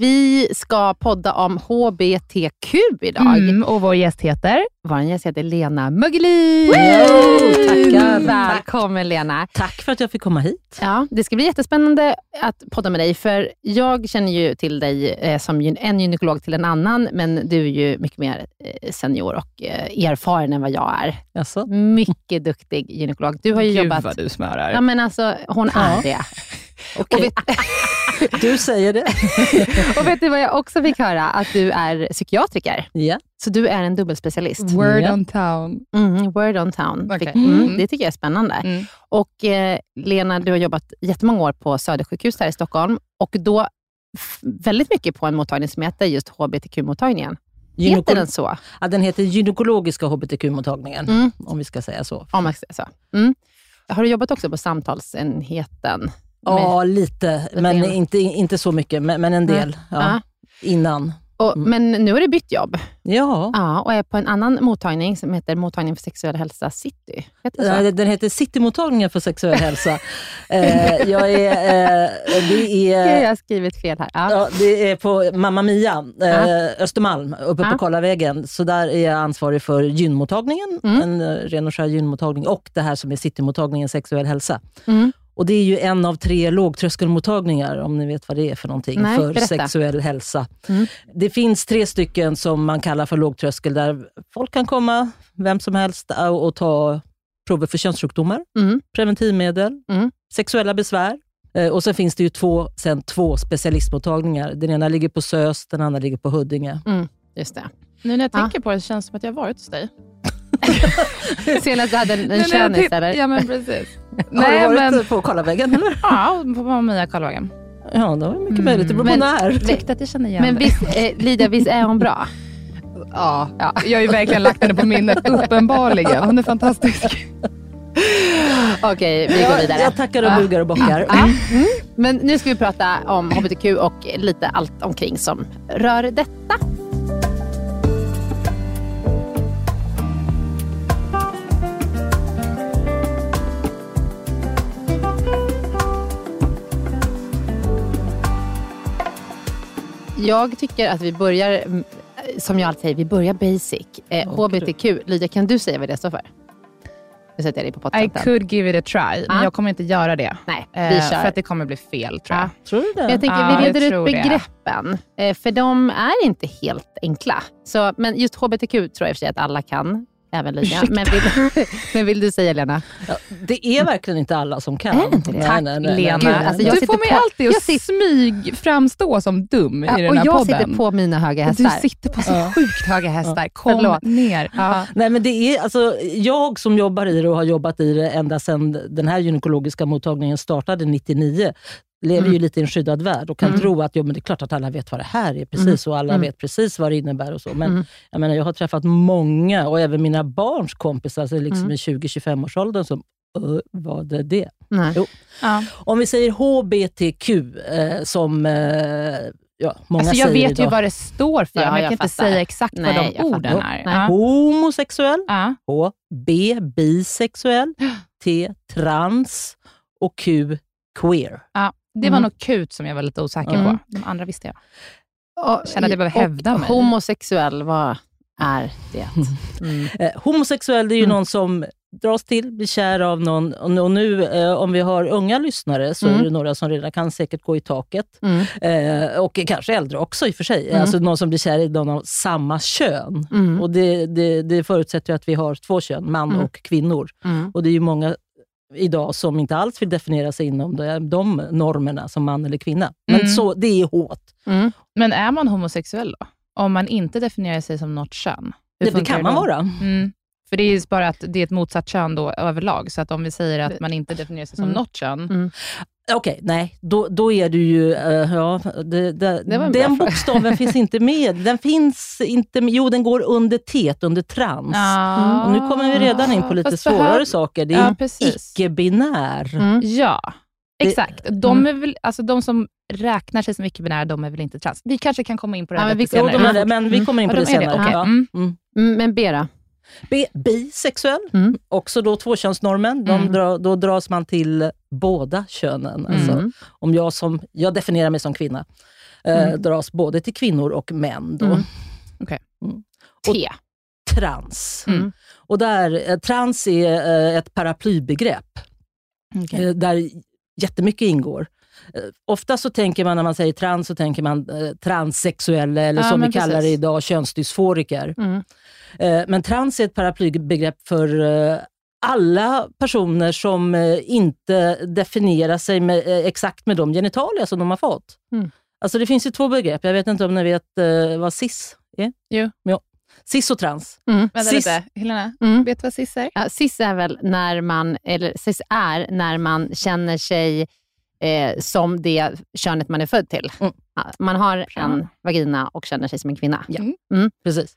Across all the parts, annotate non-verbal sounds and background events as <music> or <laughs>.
Vi ska podda om HBTQ idag. Mm, och vår gäst heter? Vår gäst heter Lena Mögeli. Tackar. Välkommen Lena. Tack för att jag fick komma hit. Ja, det ska bli jättespännande att podda med dig, för jag känner ju till dig eh, som en gynekolog till en annan, men du är ju mycket mer eh, senior och eh, erfaren än vad jag är. Jaså? Mycket duktig gynekolog. Du har ju Gud jobbat... vad du smörar. Ja, men alltså, hon ja. är det. Okay. Vet... <laughs> du säger det. <laughs> och vet du vad jag också fick höra? Att du är psykiatriker. Ja. Yeah. Så du är en dubbelspecialist. Word yeah. on town. Mm, word on town. Okay. Mm, mm. Det tycker jag är spännande. Mm. Och eh, Lena, du har jobbat jättemånga år på Södersjukhus här i Stockholm och då väldigt mycket på en mottagning som heter just HBTQ-mottagningen. Gyneko heter den så? Ja, den heter gynekologiska HBTQ-mottagningen, mm. om vi ska säga så. Om man ska säga så. Mm. Har du jobbat också på samtalsenheten? Ja, lite. Men inte, inte så mycket, men, men en del. Ja, innan. Och, mm. Men nu har du bytt jobb. Ja. ja. Och är på en annan mottagning som heter Mottagningen för sexuell hälsa City. Heter det Den heter Citymottagningen för sexuell hälsa. <laughs> eh, jag är, eh, det är, jag har skrivit fel här. Ja. ja det är på Mamma Mia, eh, Östermalm, uppe på Karlavägen. Så där är jag ansvarig för gynmottagningen, mm. en eh, ren och skär gynmottagning, och det här som är Citymottagningen sexuell hälsa. Mm. Och Det är ju en av tre lågtröskelmottagningar, om ni vet vad det är för någonting, Nej, för berätta. sexuell hälsa. Mm. Det finns tre stycken som man kallar för lågtröskel, där folk kan komma, vem som helst, och, och ta prover för könssjukdomar, mm. preventivmedel, mm. sexuella besvär. Eh, och Sen finns det ju två, sen två specialistmottagningar. Den ena ligger på SÖS, den andra ligger på Huddinge. Mm. Just det. Nu när jag Ja. tänker på det, känns det som att jag har varit hos dig. <laughs> <laughs> Senast du hade en, en könis, eller? Ja, men precis. <laughs> Har Nej, du varit men... på Karlaväggen eller? <laughs> Ja, på Mamma Mia Karlavägen. Ja, det var mycket möjligt. Det beror på Men- när. Tyckte att jag kände igen Men det. visst, eh, Lydia, visst är hon bra? <laughs> Ja, ja, jag har ju verkligen lagt henne på minnet, uppenbarligen. Hon är fantastisk. Okej, vi går vidare. jag tackar och bugar och bockar. Ja. Mm. Men nu ska vi prata om hbtq och lite allt omkring som rör detta. Jag tycker att vi börjar, mm, som jag alltid säger, vi börjar basic. Eh, hbtq, Lydia kan du säga vad det står för? Nu sätter jag dig på I pottkanten. could give it a try, men Ja. jag kommer inte göra det. Nej, vi Eh, kör. För att det kommer bli fel, tror jag. Ja. Tror du det? Men jag tänker, Ja, vi reder ut begreppen, eh, för de är inte helt enkla. Så, men just hbtq tror jag i och för sig att alla kan, även Lydia. Men vill, <laughs> men vill du säga Lena? Ja, det är verkligen inte alla som kan. Är det inte det? Nej, Tack, nej, nej, Lena. nej, nej, alltså, du får mig på- alltid jag att sitter- smyg framstå som dum i Ja, den och här jag podden. sitter på mina höga Du hästar. sitter på så Ja. sjukt höga hästar. Kom Förlåt. ner. Ja. Nej, men det är, alltså, jag som jobbar i det och har jobbat i det ända sedan den här gynekologiska mottagningen startade 99, lever Mm. ju lite i en skyddad värld och kan Mm. tro att jo, men det är klart att alla vet vad det här är precis och alla Mm. vet precis vad det innebär. och så. Men Mm. jag, menar, jag har träffat många, och även mina barns kompisar alltså liksom Mm. i 20-25-årsåldern som "Ö, vad är det? Jo. Ja. Om vi säger HBTQ, eh, som eh, ja, många Alltså, jag vet idag. ju vad det står för, Ja, men jag, jag kan inte fattar. säga exakt Nej, vad de orden är. Ja. Homosexuell, Ja. H, B, bisexuell, <gasps> T, trans och Q, queer. Ja. Det var Mm. nog kut som jag var lite osäker Mm. på. De andra visste jag. Och, Känner att jag behöver hävda mig. Homosexuell, vad är det? Mm. Eh, homosexuell det är ju Mm. någon som dras till, blir kär av någon. Och nu- eh, om vi har unga lyssnare så Mm. är det några som redan kan säkert gå i taket. Mm. Eh, och kanske äldre också i och för sig. Mm. Alltså någon som blir kär i någon av samma kön. Mm. Och det, det, det förutsätter ju att vi har två kön, man Mm. och kvinnor. Mm. Och det är ju många idag som inte alls vill definiera sig inom de, de normerna som man eller kvinna. Men Mm. så, det är hårt. Mm. Men är man homosexuell då? Om man inte definierar sig som något kön? Det, det kan man då? vara. Mm. För det är ju bara att det är ett motsatt kön då överlag. Så att om vi säger att man inte definierar sig som Mm. något kön, Mm. Okej, nej, då, då är du ju... eh, ja, det, det, Det den bokstaven finns inte med. Den finns inte med. Jo, den går under T, under trans. Ja. Och nu kommer vi redan in på lite Fast svårare behöv- saker. Det är Ja, icke-binär. Mm. Ja, exakt. De, Mm. är väl, alltså, de som räknar sig som icke-binära, de är väl inte trans. Vi kanske kan komma in på det Ja, här men vi lite Jo, kommer- de senare. är det, men vi kommer in Ja, på de det är det, senare. Ja. Mm. Mm. Mm, men Bera? B, bisexuell, Mm. också då tvåkönsnormen. De Mm. dra, då dras man till båda könen. Alltså, Mm. Om jag, som, jag definierar mig som kvinna, eh, Mm. dras både till kvinnor och män. Då. Mm. Och- T. Trans. Mm. Och där, eh, trans är eh, ett paraplybegrepp Okej. eh, där jättemycket ingår. Eh, Ofta så tänker man när man säger trans så tänker man eh, transsexuella eller Ja, som vi men kallar det precis. idag könsdysforiker. Mm. Eh, Men trans är ett paraplybegrepp för eh, alla personer som eh, inte definierar sig med, eh, exakt med de genitalier som de har fått. Mm. Alltså det finns ju två begrepp. Jag vet inte om ni vet eh, vad cis är? Jo. Ja. Cis och trans. Mm. Vänta cis- lite, Helena. Mm. Vet du vad cis är? Ja, cis är väl när man, eller cis är när man känner sig eh, som det könet man är född till. Mm. Man har Bra. en vagina och känner sig som en kvinna. Ja. Mm. Precis.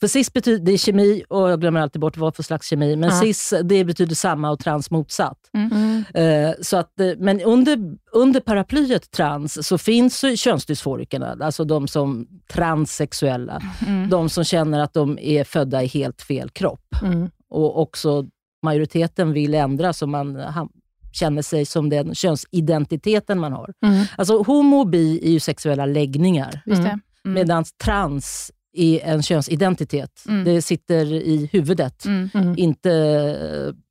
För cis betyder, det är kemi och jag glömmer alltid bort vad för slags kemi, men Ja. cis det betyder samma och trans motsatt. Mm. Eh, så att, eh, men under, under paraplyet trans så finns könsdysforikerna, alltså de som transsexuella. Mm. De som känner att de är födda i helt fel kropp. Mm. Och också majoriteten vill ändra så man ham- känner sig som den könsidentiteten man har. Mm. Alltså homo och bi är ju sexuella läggningar. Mm. Mm. Medan trans är en könsidentitet. Mm. Det sitter i huvudet. Mm. Mm. Inte,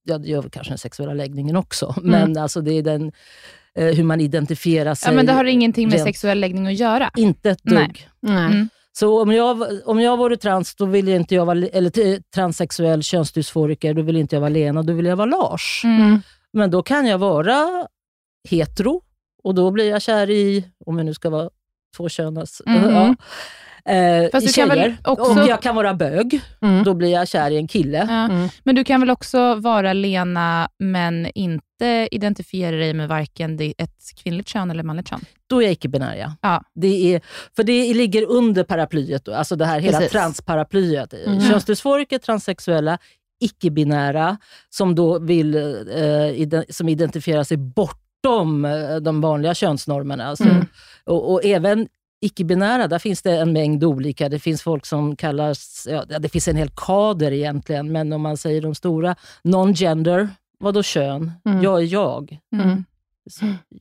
ja det gör kanske den sexuella läggningen också, men alltså det är den, eh, hur man identifierar sig. Ja, men det har ingenting med rent- sexuell läggning att göra. Inte ett Nej. dugg. Nej. Mm. Så om jag, om jag vore trans, då vill jag inte jag vara, eller t- transsexuell könsdysforiker, då vill inte jag vara Lena, då vill jag vara Lars. Mm. Men då kan jag vara hetero och då blir jag kär i, om jag nu ska vara tvåkönas, Mhm. <laughs> ja. eh, Fast i du kan väl tjejer. också- Om jag kan vara bög, Mm. då blir jag kär i en kille. Ja. Mm. Men du kan väl också vara Lena, men inte identifiera dig med varken ett kvinnligt kön eller manligt kön? Då är jag icke-binär, ja. Ja. Det är, för det ligger under paraplyet, då, alltså det här hela Precis. transparaplyet. Mm. Könsdysforiker, transsexuella, icke-binära, som då vill, eh, som identifierar sig bortom eh, de vanliga könsnormerna. Alltså, Mm. och, och även icke-binära, där finns det en mängd olika. Det finns folk som kallas, ja, det finns en hel kader egentligen, men om man säger de stora, non-gender, vad då kön? Mm. Jag är jag. Mm.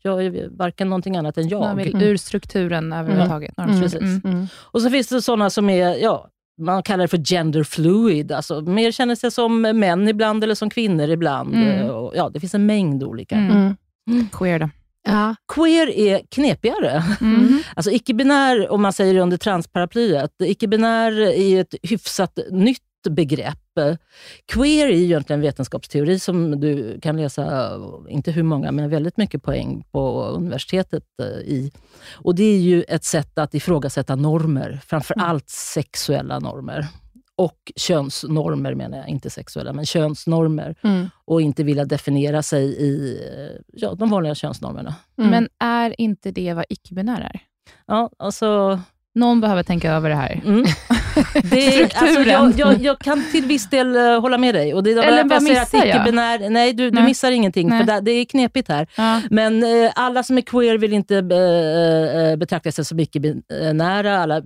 Jag är varken någonting annat än jag. Man vill Mm. ur strukturen överhuvudtaget. Mm. Precis. Mm. Mm. Och så finns det sådana som är, ja, man kallar det för gender fluid, alltså mer känner sig som män ibland eller som kvinnor ibland. Mm. Eh, Och, ja, det finns en mängd olika. Mm. Mm. Queer då? Ja. Queer är knepigare. Mm. <laughs> Alltså icke-binär, om man säger det under transparaplyet, icke-binär är ett hyfsat nytt begrepp. Queer är ju egentligen en vetenskapsteori som du kan läsa, inte hur många, men väldigt mycket poäng på universitetet eh, i. Och Det är ju ett sätt att ifrågasätta normer, framför allt sexuella normer. Och könsnormer menar jag, inte sexuella, men könsnormer. Mm. Och inte vilja definiera sig i ja, de vanliga könsnormerna. Mm. Men är inte det vad icke-binär är? Ja, alltså... Någon behöver tänka över det här. Mm. <laughs> Det, alltså, jag, jag, jag kan till viss del eh, hålla med dig. Och det Eller vad missar jag? Nej, du, du Nej. missar ingenting. Nej. För det, det är knepigt här. Ja. Men eh, alla som är queer vill inte eh, betrakta sig som icke-binära. Alla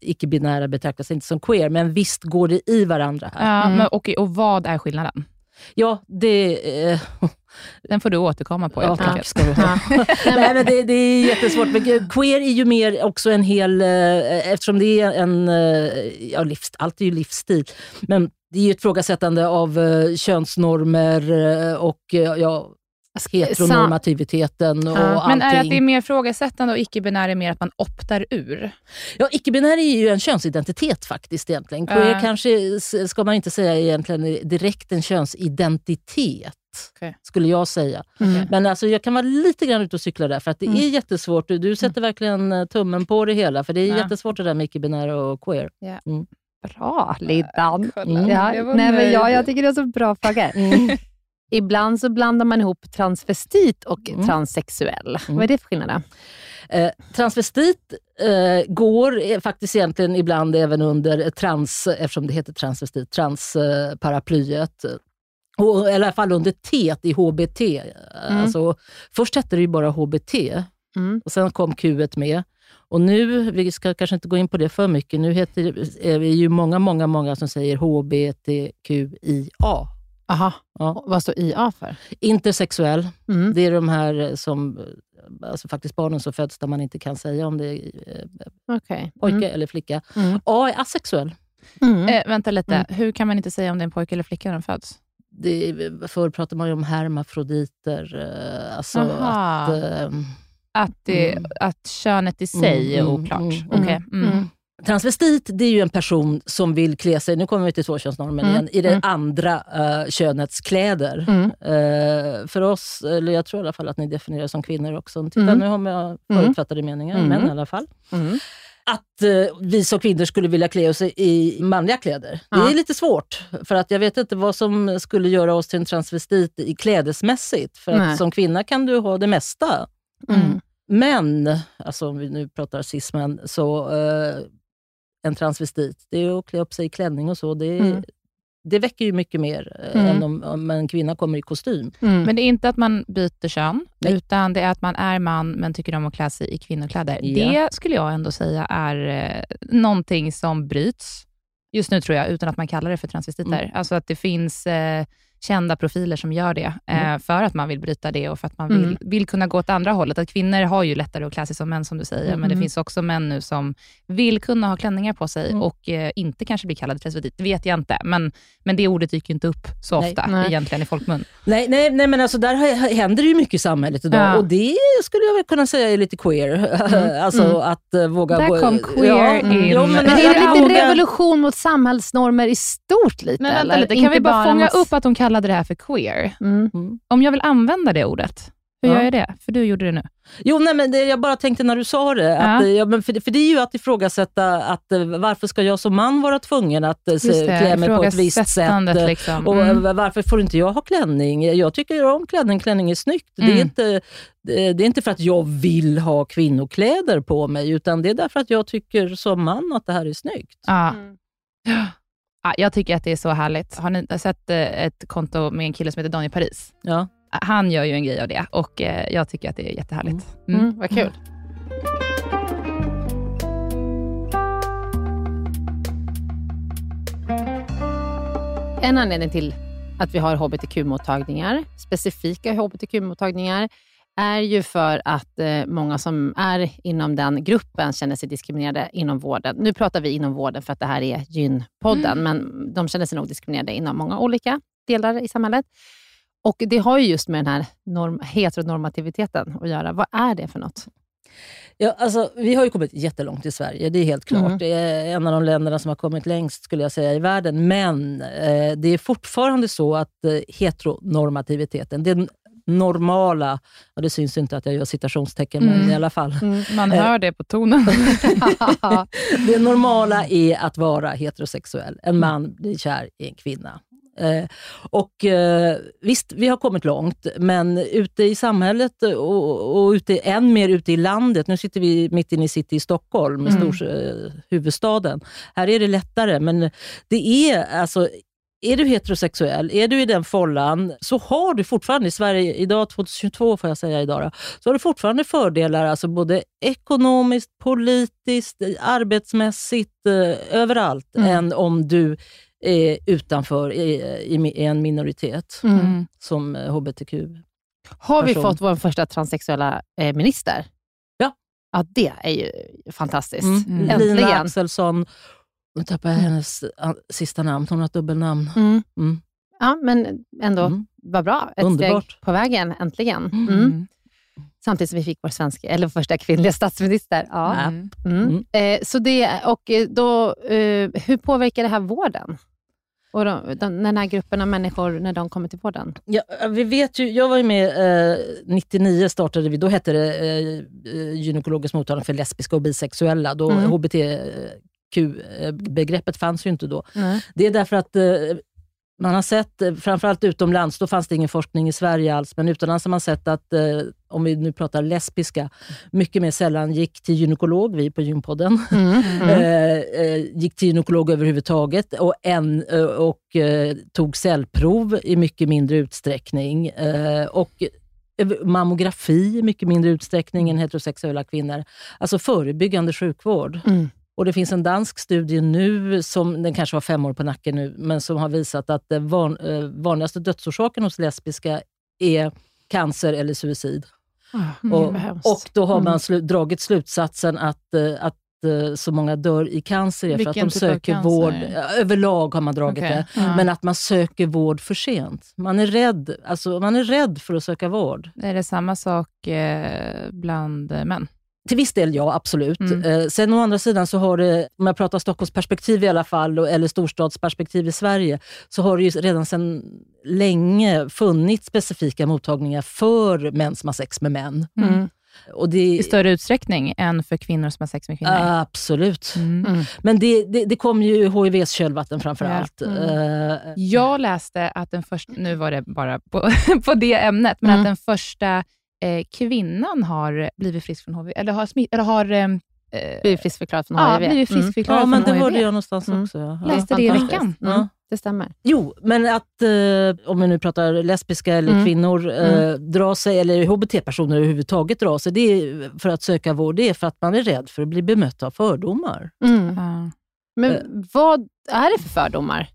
icke-binära betraktar sig inte som queer. Men visst går det i varandra här. Ja, Mm. men, okej, och vad är skillnaden? Ja, det... Eh, <laughs> Den får du återkomma på ja, helt enkelt. ska du. <laughs> Nej, <laughs> men det, det är jättesvårt. Men queer är ju mer också en hel... Eh, eftersom det är en... Eh, ja, livs, allt är ju livsstil. Men det är ju ett frågasättande av eh, könsnormer eh, och eh, ja, heteronormativiteten och Ja, allting. Men är det att det är mer frågasättande och icke-binär är mer att man optar ur? Ja, icke-binär är ju en könsidentitet faktiskt egentligen. Queer Ja. kanske ska man inte säga egentligen direkt en könsidentitet. Okej. Skulle jag säga. Mm. Men alltså, jag kan vara lite grann ute och cykla där, för att det Mm. är jättesvårt. Du, du sätter verkligen eh, tummen på det hela, för det är Ja. jättesvårt det där med icke-binär och queer. Bra, Liddan. Mm. Ja, Jag nej, men jag, jag tycker det är så bra frågor. Ibland så blandar man ihop transvestit och Mm. transsexuell. Mm. Vad är det för skillnad? Eh, transvestit eh, går eh, faktiskt egentligen ibland även under trans, eftersom det heter transvestit, transparaplyet. Eh, och, I alla fall under T i HBT. Mm. Alltså, först hette det ju bara HBT Mm. och sen kom Q med. Och nu, vi ska kanske inte gå in på det för mycket, nu heter är vi ju många, många, många som säger HBTQIA. Aha. Ja. Vad står IA för? Intersexuell, Mm. det är de här som, alltså faktiskt barnen som föds där man inte kan säga om det är eh, Okej. pojke Mm. eller flicka. Mm. A är asexuell. Mm. Eh, vänta lite, Mm. hur kan man inte säga om det är en pojke eller flicka när de föds? Det, förr pratade man ju om hermafroditer. eh, Alltså Aha. att, eh, Att, det, Mm. att könet i sig är oklart? mm, Okej. Transvestit det är ju en person som vill klä sig, nu kommer vi till tvåkönsnormen Mm, igen, i det mm. andra uh, könets kläder. Mm. Eh, för oss, eller jag tror i alla fall att ni definierar som kvinnor också. Titta, Mm. nu har jag Mm. förutfattade meningar, Mm. men i alla fall. Att eh, vi som kvinnor skulle vilja klä oss i manliga kläder. Det är lite svårt, för att jag vet inte vad som skulle göra oss till en transvestit i klädesmässigt. För Nej. att som kvinna kan du ha det mesta. Men, alltså om vi nu pratar cismen, så en transvestit, det är att klä upp sig i klänning och så. Det, Mm. det väcker ju mycket mer eh, Mm. än om, om en kvinna kommer i kostym. Mm. Men det är inte att man byter kön, Nej. utan det är att man är man men tycker om att klä sig i kvinnokläder. Ja. Det skulle jag ändå säga är eh, någonting som bryts just nu, tror jag, utan att man kallar det för transvestiter. Mm. Alltså att det finns eh, kända profiler som gör det, eh, Mm. för att man vill bryta det och för att man vill, Mm. vill kunna gå åt andra hållet. Att kvinnor har ju lättare att klä sig som män, som du säger, men det Mm. finns också män nu som vill kunna ha klänningar på sig Mm. och eh, inte kanske bli kallade transvestit. Det vet jag inte, men, men det ordet dyker inte upp så Nej. ofta Nej. egentligen i folkmun. Nej, nej, nej men alltså där händer det ju mycket i samhället idag Ja. och det skulle jag väl kunna säga är lite queer. <laughs> alltså Mm. att uh, våga... Där gå- kom queer in. Jo, men, är det att lite revolution mot samhällsnormer i stort? lite? Men vänta eller? lite, kan Inte vi bara fånga massa- upp att de kallade det här för queer? Mm. Om jag vill använda det ordet, Hur Ja. gör jag det? För du gjorde det nu. Jo, nej, men det, jag bara tänkte när du sa det, Ja. att, ja, men för, det- för det är ju att ifrågasätta att eh, varför ska jag som man vara tvungen att eh, se, det, klä mig på ett visst sätt? eh, Liksom. Och Mm. Varför får inte jag ha klänning? Jag tycker om klänning, klänning är snyggt. Det, är Mm. inte, det det är inte för att jag vill ha kvinnokläder på mig, utan det är därför att jag tycker som man att det här är snyggt. Ja. Mm. Ja, jag tycker att det är så härligt. Har ni sett eh, ett konto med en kille som heter Daniel Paris? Ja. Han gör ju en grej av det och eh, jag tycker att det är jättehärligt. Mm, vad kul. En anledning till att vi har hbtq-mottagningar, specifika hbtq-mottagningar, är ju för att eh, många som är inom den gruppen känner sig diskriminerade inom vården. Nu pratar vi inom vården för att det här är gynpodden, men de känner sig nog diskriminerade inom många olika delar i samhället. Och Det har ju just med den här norm- heteronormativiteten att göra. Vad är det för något? Ja, alltså, vi har ju kommit jättelångt i Sverige, det är helt klart. Mm. Det är en av de länderna som har kommit längst skulle jag säga i världen. Men eh, det är fortfarande så att eh, heteronormativiteten, den normala, och det syns inte att jag gör citationstecken, men Mm. i alla fall. Man Eh. hör det på tonen. <laughs> Det normala <laughs> är att vara heterosexuell. En man blir kär i en kvinna. Eh, och eh, Visst, vi har kommit långt, men ute i samhället och, och ute, än mer ute i landet, nu sitter vi mitt inne i city i Stockholm, Mm. stor, eh, huvudstaden. Här är det lättare, men det är alltså är du heterosexuell, är du i den follan, så har du fortfarande i Sverige, idag 2022 får jag säga idag, då, så har du fortfarande fördelar, alltså både ekonomiskt, politiskt, arbetsmässigt, eh, överallt, Mm. än om du är utanför i, i, i en minoritet Mm. som eh, hbtq. Har vi person. fått vår första transsexuella eh, minister? Ja. Ja, det är ju fantastiskt. Mm. Lina Äntligen. Axelsson, nu tappar jag hennes ah, sista namn, hon har ett dubbelnamn. Mm. Mm. Ja, men ändå, Mm. vad bra. Ett Underbart. steg på vägen, äntligen. Mm. Mm. Samtidigt som vi fick vår svenska, eller första kvinnliga statsminister. Ja. Mm. Mm. Eh, så det, och eh, då, eh, hur påverkar det här vården? Och de, de, den här gruppen av människor, när de kommer till vården? Ja, vi vet ju, jag var ju med, eh, 99 startade vi, då hette det eh, eh, gynekologisk mottagning för lesbiska och bisexuella. Då Mm. HBTQ-begreppet fanns ju inte då. Nej. Det är därför att eh, man har sett, eh, framförallt utomlands, då fanns det ingen forskning i Sverige alls, men utomlands har man sett att, eh, om vi nu pratar lesbiska, mycket mer sällan gick till gynekolog, vi på Gynpodden, Mm. Mm. <laughs> gick till gynekolog överhuvudtaget och, en, och tog cellprov i mycket mindre utsträckning. Och mammografi i mycket mindre utsträckning än heterosexuella kvinnor. Alltså förebyggande sjukvård. Mm. Och Det finns en dansk studie nu, som den kanske har fem år på nacken nu, men som har visat att den van, eh, vanligaste dödsorsaken hos lesbiska är cancer eller suicid. Mm, Och, och då har Mm. man slu, dragit slutsatsen att, eh, att eh, så många dör i cancer är för att de typ söker vård. Överlag har man dragit Okej. det. Ja. Men att man söker vård för sent. Man är rädd, alltså, man är rädd för att söka vård. Är det samma sak eh, bland eh, män? Till viss del ja, absolut. Mm. Eh, sen å andra sidan så har det, om jag pratar Stockholmsperspektiv i alla fall, eller storstadsperspektiv i Sverige, så har det ju redan sedan länge funnits specifika mottagningar för män som har sex med män. Mm. Och det, I större utsträckning än för kvinnor som har sex med kvinnor? Absolut. Mm. Mm. Men det, det, det kom ju HIVs kölvatten framför Ja. allt. Mm. Eh, Jag läste att den första, nu var det bara på, <laughs> på det ämnet, men Mm. att den första eh, kvinnan har blivit frisk från HIV, eller har, smitt, eller har eh, Blir friskförklarad från ja, HIV. blivit Mm. friskförklarad ja, men det HIV. hörde jag någonstans Mm. också. Ja. Läste det i veckan. Mm. Ja. Det stämmer. Jo, men att eh, om vi nu pratar lesbiska eller Mm. kvinnor eh, dra sig, eller hbt-personer överhuvudtaget dra sig, det är för att söka vård, det är för att man är rädd för att bli bemött av fördomar. Mm. Ja. Men Eh. vad är det för fördomar?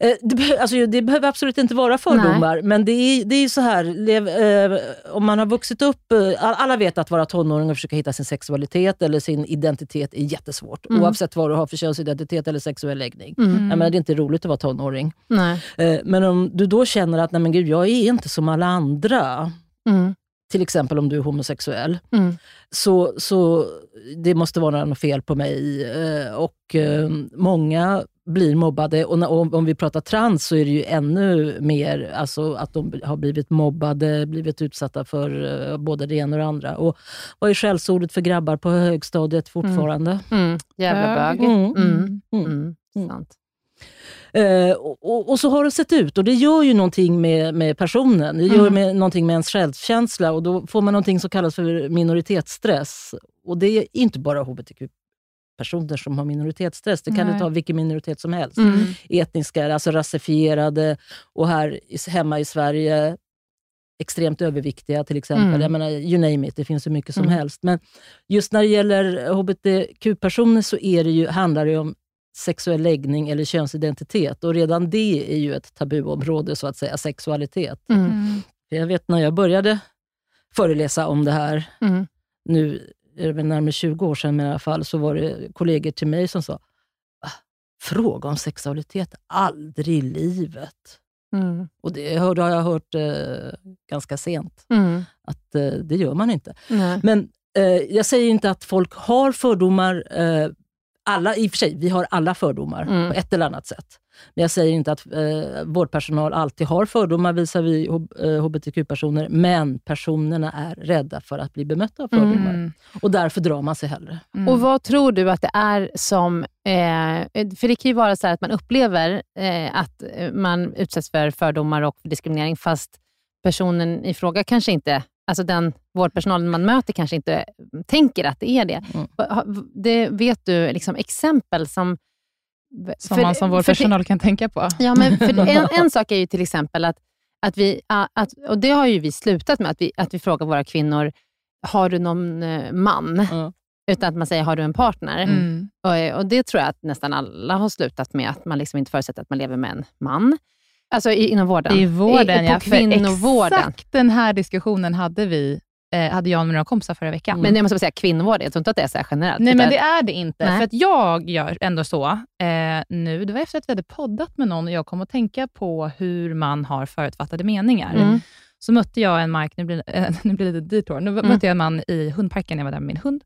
Eh, det, alltså, det behöver absolut inte vara fördomar, men det är, det är så här, lev, eh, om man har vuxit upp, eh, all- alla vet att vara tonåring och försöka hitta sin sexualitet eller sin identitet är jättesvårt, Mm. oavsett vad du har för könsidentitet eller sexuell läggning. Mm. Jag menar, det är inte roligt att vara tonåring. Nej. Eh, men om du då känner att nej men gud, jag är inte som alla andra, Mm. till exempel om du är homosexuell, Mm. så, så det måste vara något fel på mig. Eh, och eh, många blir mobbade. Och, när, och om vi pratar trans så är det ju ännu mer alltså att de har blivit mobbade, blivit utsatta för uh, både det ena och det andra. Och vad är skällsordet för grabbar på högstadiet fortfarande? Mm. Mm. Jävla bög. Mm. Mm. Mm. Mm. Sant. Eh, och, och, så har det sett ut och det gör ju någonting med, med personen. Det gör Mm. med, någonting med ens självkänsla och då får man någonting som kallas för minoritetsstress. Och det är inte bara hbtq-personer som har minoritetsstress. Det kan Nej. du ta vilken minoritet som helst. Mm. Etniska, alltså rasifierade och här hemma i Sverige extremt överviktiga till exempel. Mm. Jag menar, you name it, det finns hur mycket som Mm. helst. Men just när det gäller hbtq-personer så är det ju, handlar det om sexuell läggning eller könsidentitet. Och redan det är ju ett tabuområde, så att säga, sexualitet. Mm. Jag vet när jag började föreläsa om det här, Mm. nu är det närmare 20 år sedan i alla fall, så var det kollegor till mig som sa, "Va? fråga om sexualitet, aldrig i livet. Mm. Och det har jag hört eh, ganska sent, Mm. att eh, det gör man inte. Nej. Men eh, jag säger inte att folk har fördomar. Alla, I och för sig, vi har alla fördomar Mm. på ett eller annat sätt. Men jag säger inte att eh, vårdpersonal alltid har fördomar visavi eh, hbtq-personer, men personerna är rädda för att bli bemötta av fördomar. Mm. Och därför drar man sig hellre. Mm. Och vad tror du att det är som... Eh, för det kan ju vara så här att man upplever eh, att eh, man utsätts för fördomar och diskriminering, fast personen i fråga kanske inte, alltså den vårdpersonalen man möter kanske inte tänker att det är det. Mm. Det vet du liksom exempel som... Som för- man som vår för det- personal kan tänka på. Ja, men <laughs> en, en sak är ju till exempel att, att vi, att, och det har ju vi slutat med, att vi, att vi frågar våra kvinnor, har du någon eh, man? Ja. Utan att man säger, har du en partner? Mm. Och, och Det tror jag att nästan alla har slutat med, att man liksom inte förutsätter att man lever med en man. Alltså i, inom vården. I vården, I, ja. Kvinnovården. Exakt den här diskussionen hade vi eh, hade jag med några kompisar förra veckan. Men jag måste bara säga kvinnovård, jag tror inte att det är så här generellt. Nej, men det är det inte. Nej. För att jag gör ändå så eh, nu. Det var efter att vi hade poddat med någon och jag kom att tänka på hur man har förutfattade meningar. Mm. Så mötte jag en Mark, nu blir, eh, <laughs> nu blir det lite detour, nu Mm. mötte jag en man i hundparken, jag var där med min hund.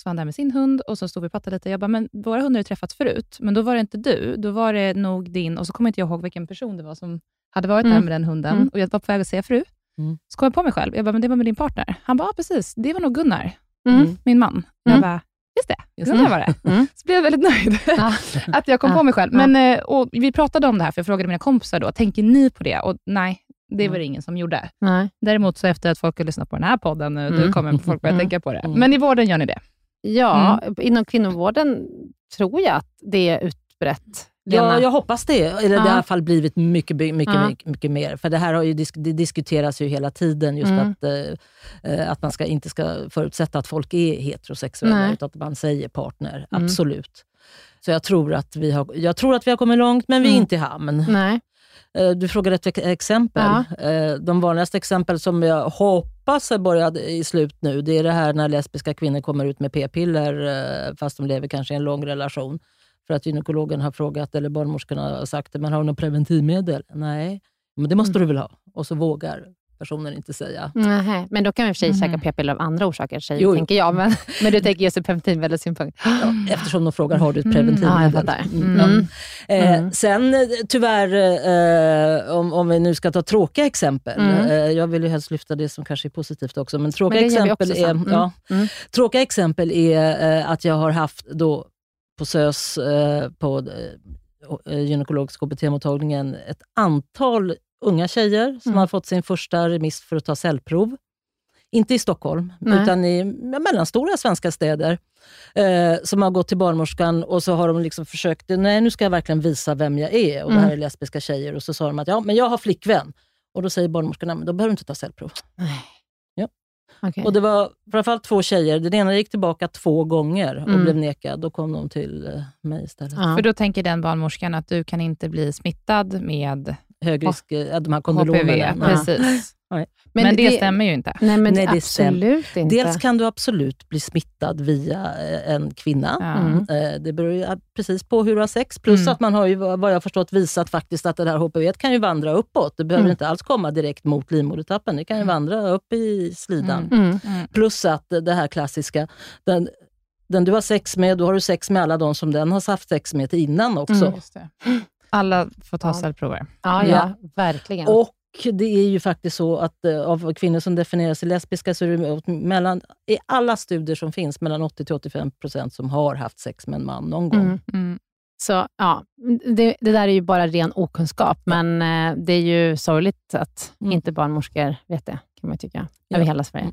Så var han där med sin hund och så stod vi och pratade lite. Jag bara, men våra hundar har ju träffats förut, men då var det inte du. Då var det nog din, och så kommer inte jag ihåg vilken person det var som hade varit där Mm. med den hunden. Mm. Och jag var på väg att säga fru. Mm. Så kom jag på mig själv. Jag bara, men det var med din partner. Han bara, ja precis. Det var nog Gunnar, Mm. min man. Mm. Jag bara, just det. Just Gunnar var det. Mm. Så blev jag väldigt nöjd <laughs> Ja. att jag kom Ja. på mig själv. Men, eh, och vi pratade om det här, för jag frågade mina kompisar då, tänker ni på det? Och nej, det Mm. var det ingen som gjorde. Nej. Däremot så efter att folk har lyssnat på den här podden nu, Mm. då kommer folk börja Mm. tänka på det. Mm. Men i vården gör ni det? Ja, Mm. inom kvinnovården tror jag att det är utbrett. Ja, Lena. jag hoppas det. Eller det har i Ja. alla fall blivit mycket, mycket, Ja. mycket, mycket mer. För det här har ju disk det diskuteras ju hela tiden, just Mm. att, eh, eh, att man ska, inte ska förutsätta att folk är heterosexuella, Nej. utan att man säger partner. Mm. Absolut. Så jag tror, att vi har, jag tror att vi har kommit långt, men vi är Mm. inte i hamn. Nej. Eh, Du frågade ett ex- exempel. Eh, De vanligaste exempel som jag hoppas är började i slut nu, det är det här när lesbiska kvinnor kommer ut med p-piller eh, fast de lever kanske i en lång relation. För att gynekologen har frågat, eller barnmorskorna har sagt, men har du något preventivmedel? Nej, men det måste Mm. du väl ha? Och så vågar personen inte säga. Nej, men då kan man i och för sig Mhm. käka p-piller av andra orsaker, säger, Jo, tänker jag. Men, <laughs> men du tänker just ur preventivmedelssynpunkt. Ja, eftersom de frågar, har du ett Mm. preventivmedel? Mm. Mm. Eh, Mm. Sen eh, tyvärr, eh, om, om vi nu ska ta tråkiga exempel. Mm. Eh, jag vill ju helst lyfta det som kanske är positivt också. Men tråkiga Men exempel är. Mm. ja, Mm. tråkiga exempel är eh, att jag har haft då på SÖS, eh, på gynekologiska KBT-mottagningen, ett antal unga tjejer som Mm. har fått sin första remiss för att ta cellprov. Inte i Stockholm, Nej. utan i mellanstora svenska städer. Eh, som har gått till barnmorskan och så har de liksom försökt, nej nu ska jag verkligen visa vem jag är. Och det här Mm. är lesbiska tjejer. Och så sa de att ja, men jag har flickvän. Och då säger barnmorskan, men då behöver du inte ta cellprov. Nej. Ja. Okej. Och det var framförallt två tjejer. Den ena gick tillbaka två gånger och Mm. blev nekad. Då kom de till eh, mig istället. Ja. För då tänker den barnmorskan att du kan inte bli smittad med Hög risk, eh, de här HPV. Ja. Precis. <laughs> Men, det, stämmer ju inte. Nej, men Nej, det det stämmer. absolut inte. Dels kan du absolut bli smittad via eh, en kvinna. Ja. Mm. Eh, Det beror ju precis på hur du har sex. Plus Mm. att man har ju, vad jag förstått, visat faktiskt att det här HPV kan ju vandra uppåt. Det behöver Mm. inte alls komma direkt mot livmodertappen. Det kan ju vandra upp i slidan. Mm. Mm. Mm. Plus att det här klassiska, den, den du har sex med, då har du sex med alla de som den har haft sex med innan också. Mm, alla får ta ja. cellprover. Ja, ja, ja, verkligen. Och det är ju faktiskt så att uh, av kvinnor som definierar sig lesbiska, så är det mellan, i alla studier som finns, mellan 80-85 procent som har haft sex med en man någon gång. Mm, mm. Så ja, det, det, där är ju bara ren okunskap, ja. men uh, det är ju sorgligt att mm. inte barnmorskor vet det, kan man tycka, ja. över hela Sverige.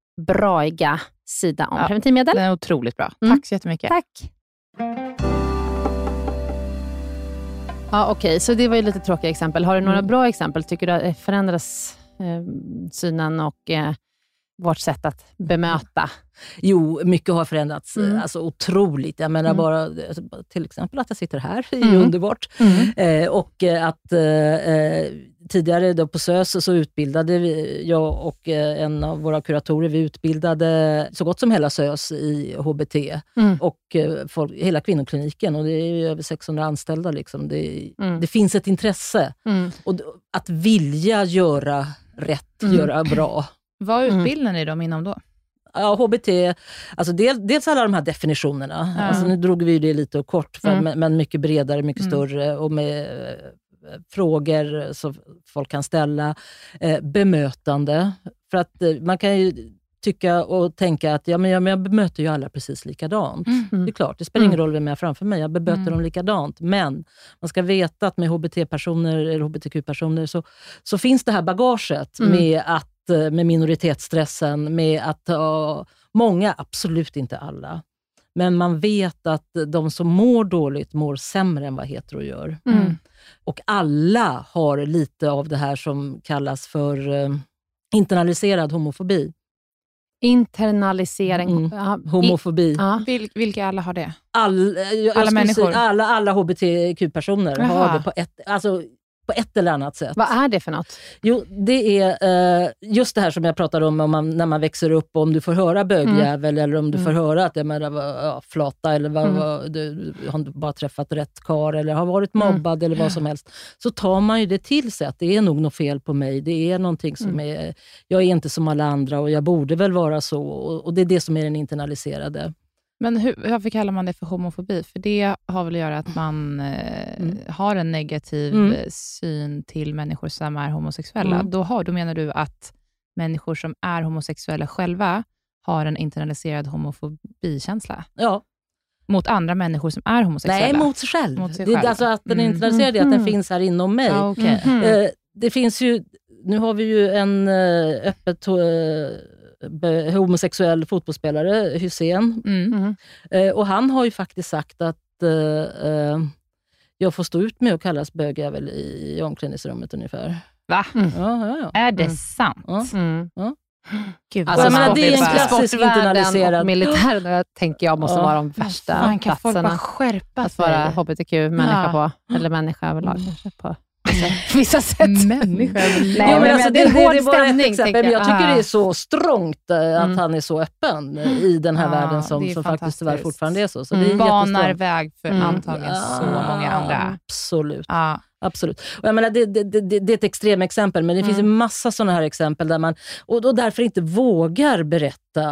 braiga sida om ja, preventivmedel. Den är otroligt bra. Mm. Tack så jättemycket. Tack. Ja, Okej, okay. så det var ju lite tråkiga exempel. Har du några mm. bra exempel? Tycker du att förändras eh, synen och eh, vårt sätt att bemöta? <laughs> Jo, mycket har förändrats. Mm. Alltså otroligt. Jag menar mm. bara alltså, till exempel att jag sitter här, är mm. underbart. Mm. Eh, och att eh, eh tidigare då på SÖS så utbildade vi, jag och eh, en av våra kuratorer, vi utbildade så gott som hela SÖS i HBT mm. och eh, folk, hela kvinnokliniken. Och det är över 600 anställda. Liksom. Det, mm. det finns ett intresse. Mm. Och att vilja göra rätt, göra bra. Vad mm. utbildar ni dem inom då? Ja, HBT, alltså del, dels alla de här definitionerna. Mm. Alltså nu drog vi det lite och kort, för, mm. men, mycket bredare, mycket mm. större och med frågor som folk kan ställa. Eh, bemötande. För att eh, man kan ju tycka och tänka att ja, men jag, men jag bemöter ju alla precis likadant. Mm. Det är klart, det spelar ingen mm. roll vem jag har framför mig. Jag bemöter mm. dem likadant. Men man ska veta att med HBT-personer eller HBTQ-personer så, så finns det här bagaget mm. med, att, eh, med minoritetsstressen, med att uh, många, absolut inte alla, men man vet att de som mår dåligt mår sämre än vad hetero gör. Mm. Och alla har lite av det här som kallas för eh, internaliserad homofobi. Internalisering. Mm. Homofobi. I, ja. Vil, vilka alla har det? All, eh, jag Alla skulle människor? Säga, alla, alla hbtq-personer har det på ett, alltså, på ett eller annat sätt. Vad är det för något? Jo, det är eh, just det här som jag pratade om, om man, när man växer upp, om du får höra bögjävel eller om du får höra att jag menar, ja, flata eller vad, vad, du, du har bara träffat rätt kar eller har varit mobbad eller vad som helst. Så tar man ju det till sig att det är nog något fel på mig. Det är någonting som är, jag är inte som alla andra och jag borde väl vara så. Och, och det är det som är den internaliserade. Men hur, varför kallar man det för homofobi? För det har väl att göra att man eh, Mm. har en negativ Mm. eh, syn till människor som är homosexuella. Mm. Då, har, då menar du att människor som är homosexuella själva har en internaliserad homofobikänsla Ja. mot andra människor som är homosexuella? Nej, mot sig själv. Mot sig det, är själv. Alltså att den är Mm. internaliserad i att den Mhm. finns här inom mig. Ja, okej. Mhm. Eh, det finns ju, nu har vi ju en eh, öppet homosexuell fotbollsspelare, Hussein. Mm. Mm. Eh, och han har ju faktiskt sagt att eh, eh, jag får stå ut med att kallas bögjävel i, i omklädningsrummet ungefär. Va? Ja, ja, ja. Är det Mm. sant? Ja. Mm. Gud, Alltså, jag menar, sport- det är en klassisk internaliserad- militären där tänker jag måste Ja. vara de värsta Fan, kan folk bara platserna skärpa att vara hbtq-människa Ja. på. Eller människa överlag kanske på vissa, vissa sätt. Människa <laughs> Nej, Ja, men men alltså, det är en hård det stämning. exempel, men jag tycker Ah. det är så strångt eh, att Mm. han är så öppen i den här Ja, världen som, det som faktiskt tyvärr fortfarande är så. så Mm. det är Banar väg för Mm. antagligen så många andra. Absolut. Ja. Absolut. Och jag menar, det, det, det, det är ett extremexempel, men det finns ju Mm. massa sådana här exempel där man och, och därför inte vågar berätta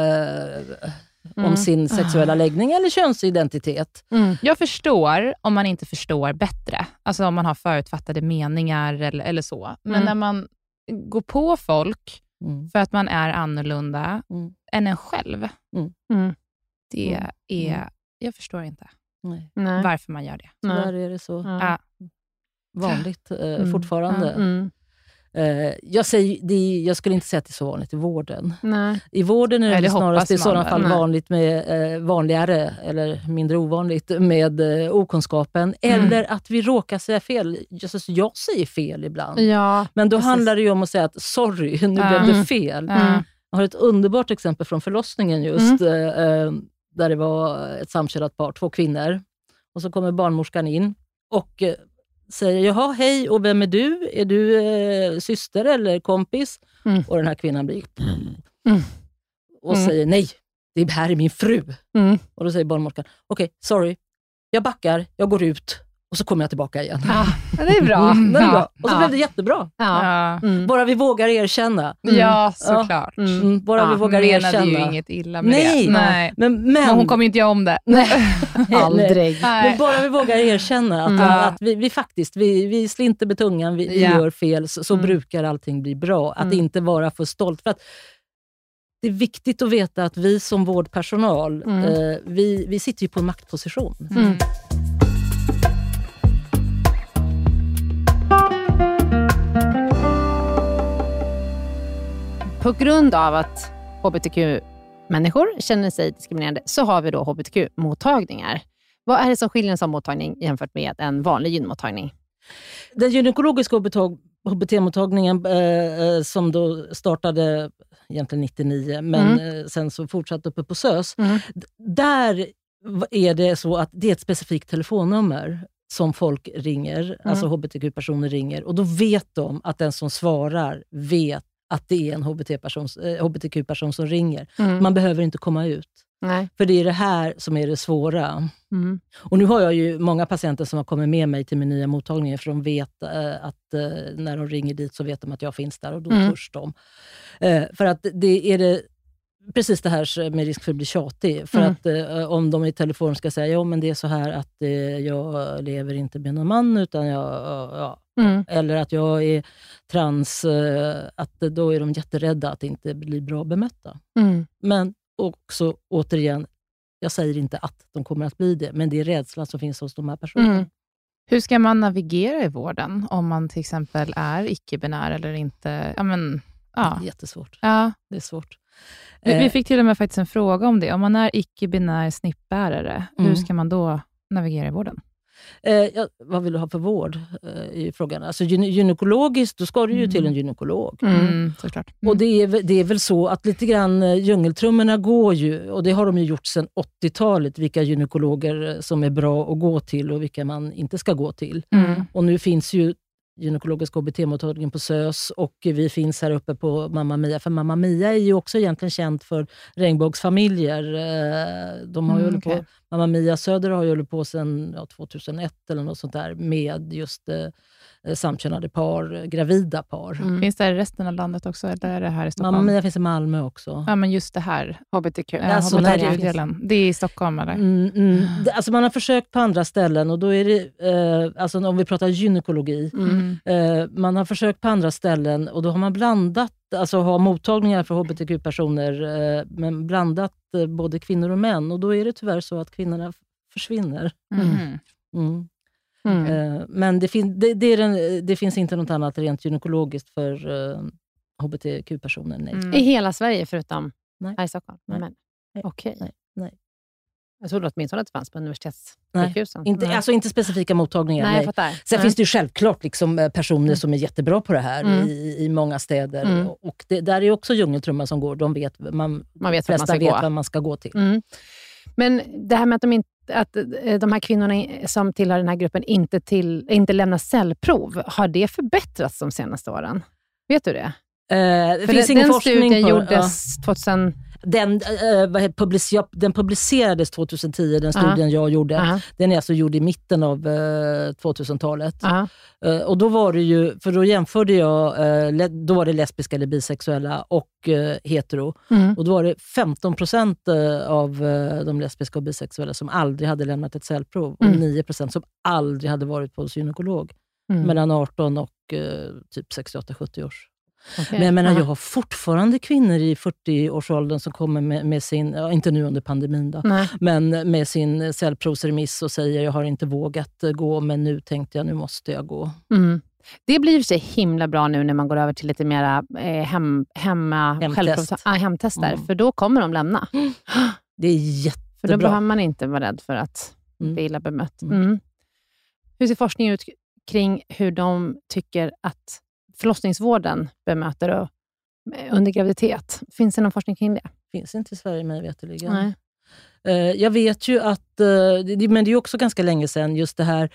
eh, om Mm. sin sexuella läggning eller könsidentitet. Mm. Jag förstår om man inte förstår bättre. Alltså om man har förutfattade meningar eller, eller så. Men Mm. när man går på folk Mm. för att man är annorlunda Mm. än en själv, Mm. det Mm. är... Jag förstår inte Nej. Varför man gör det. Tyvärr är det så Ja. Vanligt eh, Mm. fortfarande. Mm. Eh, jag, säger, det, jag skulle inte säga att det är så vanligt i vården. Nej. I vården är det, Nej, det snarast i sådana fall vanligt med, eh, vanligare, eller mindre ovanligt, med eh, okunskapen. Mm. Eller att vi råkar säga fel. Just, jag säger fel ibland. Ja, Men då precis. handlar det ju om att säga att sorry, <laughs> nu Ja. blev det Mm. fel. Ja. Jag har ett underbart exempel från förlossningen just, eh, eh, där det var ett samkönat par, två kvinnor. Och så kommer barnmorskan in och eh, säger, jaha, hej, och vem är du? Är du eh, syster eller kompis? Mm. Och den här kvinnan blir... Mm. Och Mm. säger, nej, det här är min fru. Mm. Och då säger barnmorskan, okej, sorry, jag backar, jag går ut och så kommer jag tillbaka igen. Ja, det är bra. Mm, det är bra. Och så ja. blev det jättebra. Ja. Mm. Bara vi vågar erkänna. ja såklart. Mm. Mm, bara Ja, vi vågar menade erkänna. ju inget illa med Nej. det. Nej. Men, men, Men hon kommer inte göra om det. <laughs> <laughs> Aldrig. men bara vi vågar erkänna att, Mm. att vi, vi faktiskt vi, vi slinter med tungan, vi, vi gör fel, så, så Mm. brukar allting bli bra. Att Mm. inte vara för stolt. För att det är viktigt att veta att vi som vårdpersonal, Mm. eh, vi, vi sitter ju på en maktposition. På grund av att hbtq-människor känner sig diskriminerade så har vi då hbtq-mottagningar. Vad är det som skiljer en sån mottagning jämfört med en vanlig gynmottagning? Den gynekologiska HBT-mottagningen eh, eh, som då startade egentligen 99, men eh, sen så fortsatte uppe på SÖS. Mm. Där är det så att det är ett specifikt telefonnummer som folk ringer, alltså hbtq-personer ringer. Och då vet de att den som svarar vet att det är en HBT-person, eh, hbtq-person som ringer. Mm. Man behöver inte komma ut. Nej. För det är det här som är det svåra. Mm. Och nu har jag ju många patienter som har kommit med mig till min nya mottagning, för de vet eh, att eh, när de ringer dit så vet de att jag finns där och då Mm. törs de. Eh, för att det är det, precis det här med risk för att bli tjatig. För Mm. att eh, om de i telefon ska säga, ja men det är så här att eh, jag lever inte med någon man, utan jag, ja, Mm. eller att jag är trans, eh, att då är de jätterädda att inte bli bra bemötta. Mm. Men också, återigen, jag säger inte att de kommer att bli det, men det är rädslan som finns hos de här personerna. Mm. Hur ska man navigera i vården om man till exempel är icke-binär eller inte? Ja, men, ja. Det är jättesvårt. Ja. Det är svårt. Vi, vi Eh, fick till och med faktiskt en fråga om det. Om man är icke-binär snittbärare, hur Mm. ska man då navigera i vården? Eh, ja, vad vill du ha för vård? Eh, i frågan. Alltså, gyne gynekologiskt, då ska du ju till en gynekolog. Mm, såklart. Och det är, väl- det är väl så att lite grann eh, djungeltrummorna går ju, och det har de ju gjort sedan 80-talet, vilka gynekologer som är bra att gå till och vilka man inte ska gå till. Mm. Och nu finns ju gynekologiska HBT-mottagningen på SÖS och vi finns här uppe på Mamma Mia. För Mamma Mia är ju också egentligen känt för regnbågsfamiljer. Eh, De har ju Mm, hållit på, okej. Mamma Mia Söder har ju hållit på sedan ja, 2001 eller något sånt där med just eh, samkönade par, eh, gravida par. Mm. Finns det här i resten av landet också, eller är det här i Stockholm? Mamma Mia finns i Malmö också. Ja, men just det här. HBTQ. Ja, Alltså, alltså, när det. Det är i Stockholm, eller? Mm, mm. Det- Alltså man har försökt på andra ställen och då är det, eh, alltså om vi pratar gynekologi, Mm. eh, man har försökt på andra ställen och då har man blandat, alltså ha mottagningar för hbtq-personer, eh, men blandat eh, både kvinnor och män och då är det tyvärr så att kvinnorna försvinner. Mhm. Mm. Mm. Eh, men det, fin- det, det, den, det finns inte något annat rent gynekologiskt för eh, hbtq-personer, nej. Mm. I hela Sverige förutom Nej. här i Stockholm? Nej. Men, Nej. Okej. Nej. Nej. Jag trodde åtminstone att det fanns på Nej. universitetssjukhusen. Inte, Nej. alltså inte specifika mottagningar, Nej, nej. jag. Sen Nej. finns det ju självklart liksom eh, personer som är jättebra på det här Mm. i, i många städer. Mm. Och det, där är också djungeltrumman som går. De vet, man, Man vet man flesta ska vet vad man ska gå till. Mm. Men det här med att de, inte, att eh, de här kvinnorna som tillhör den här gruppen inte, till, inte lämnar cellprov, har det förbättrats de senaste åren? Vet du det? Eh, det För finns den, ingen den forskning studien på gjordes 2000... Den, eh, vad heter, public, ja, den publicerades 2010, den studien jag gjorde. Ja. Den är alltså gjord i mitten av eh, 2000-talet. Ja. Eh, och då var det ju, för då jämförde jag, eh, då var det lesbiska eller bisexuella och eh, hetero. Mm. Och då var det 15 procent eh, av eh, de lesbiska och bisexuella som aldrig hade lämnat ett cellprov och Mm. 9 procent som aldrig hade varit på gynekolog. Mm. Mellan 18 och eh, typ 68-70 års. Okej. Men jag menar, Ja. jag har fortfarande kvinnor i 40-årsåldern som kommer med, med sin, inte nu under pandemin, då, Nej. men med sin cellprovsremiss och säger jag har inte vågat eh, gå, men nu tänkte jag nu måste jag gå. Mm. Det blir så himla bra nu när man går över till lite mera eh, hem, hemma, Hemtest. ah, hemtester, Mm. för då kommer de lämna. <gasps> Det är jättebra. För då behöver man inte vara rädd för att Mm. bli illa bemött. Mm. Mm. Hur ser forskningen ut kring hur de tycker att förlossningsvården bemöter och, eh, under graviditet? Finns det någon forskning kring det? finns inte i Sverige mig veterligen. Nej. Eh, Jag vet ju att, eh, men det är också ganska länge sedan, just det här,